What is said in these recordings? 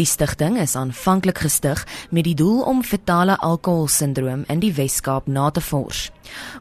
Die stigting is aanvanklik gestig met die doel om fetale alkoholsindroom in die Wes-Kaap na te vors.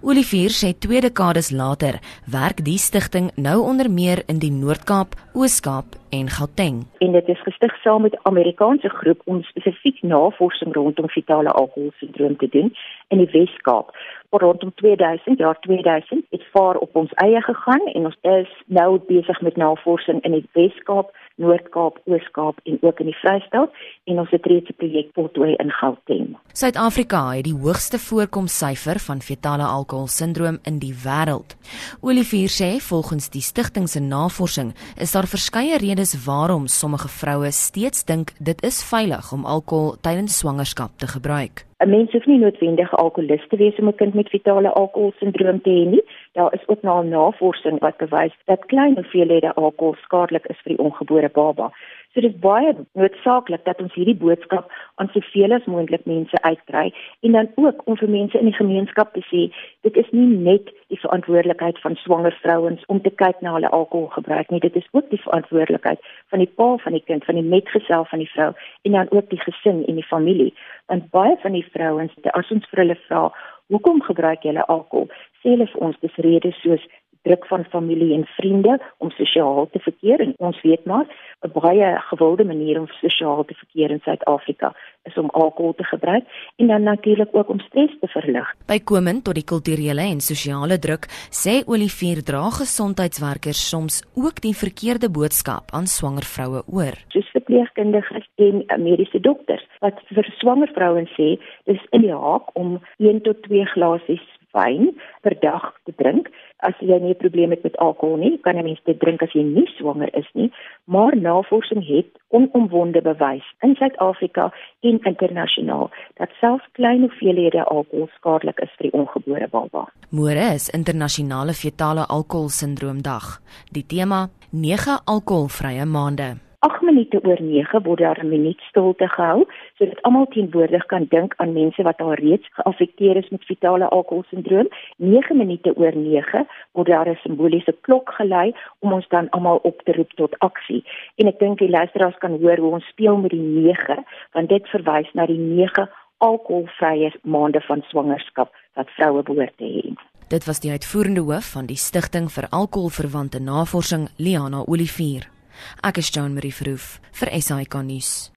Olivier sê twee dekades later werk die stigting nou onder meer in die Noord-Kaap, Oos-Kaap en Gauteng. En dit is gestig saam met 'n Amerikaanse groep om spesifiek navorsing rondom fetale alkoholsindroom te doen in die Wes-Kaap. Rondom 2000, jaar 2000, het vaar op ons eie gegaan en ons is nou besig met navorsing in die Wes-Kaap, Noord-Kaap, Oos-Kaap en ook in die Vrystaat en ons het reeds 'n projek voltooi in Gauteng. Suid-Afrika het die hoogste voorkomsyfer van fetale alkoholsindroom in die wêreld. Olivier sê volgens die stigting se navorsing is daar verskeie redes waarom sommige vroue steeds dink dit is veilig om alkohol tydens swangerskap te gebruik. 'n Mens hoef nie noodwendig alkoholist te wees om 'n kind met fetale alkoholsindroom te hê nie. Daar is ook nou navorsing wat bewys dat klein hoeveelhede alkohol skadelik is vir die ongebore baba. So dit is baie noodsaaklik dat ons hierdie boodskap aan soveel as moontlik mense uitkry en dan ook om vir mense in die gemeenskap te sê dit is nie net die verantwoordelikheid van swanger vrouens om te kyk na hulle alkoholgebruik nie dit is ook die verantwoordelikheid van die pa van die kind van die metgesel van die vrou en dan ook die gesin en die familie want baie van die vrouens as ons vir hulle vra hoekom gebruik julle alkohol sê hulle vir ons dis redes soos druk van familie en vriende om sosiaal te verkeer en ons weet maar 'n baie gewilde manier om sosiaal te verkeer in Suid-Afrika is om alkohol te gebruik en dan natuurlik ook om stres te verlig. Bykomend tot die kulturele en sosiale druk sê Olivier dra gesondheidswerkers soms ook die verkeerde boodskap aan swanger vroue oor. Soos verpleegkundiges en mediese dokters wat vir swanger vrouens sê dis in die haak om 1 tot 2 glasies wyn per dag te drink. As jy nie 'n probleem het met alkohol nie, kan jy mens dit drink as jy nie swanger is nie, maar navorsing het onomwonde bewys in Suid-Afrika en internasionaal dat selfs klein hoeveelhede alkohol skadelik is vir die ongebore baba. Môre is internasionale fetale alkoholsindroomdag. Die tema: 9 alkoholvrye maande. 8 minute oor 9 word daar 'n minuut stilte gehou sodat almal teenwoordig kan dink aan mense wat al reeds geaffekteer is met fetale alkoholsindroom. 9 minute oor 9 word daar 'n simboliese klok gelei om ons dan almal op te roep tot aksie. En ek dink die luisteraars kan hoor hoe ons speel met die 9 want dit verwys na die 9 alkoholvrye maande van swangerskap wat vroue behoort te hê. Dit was die uitvoerende hoof van die Stichting vir Alkoholverwante Navorsing, Liana Olivier. Ek is Jean Marie Verhoef vir SAK nuus.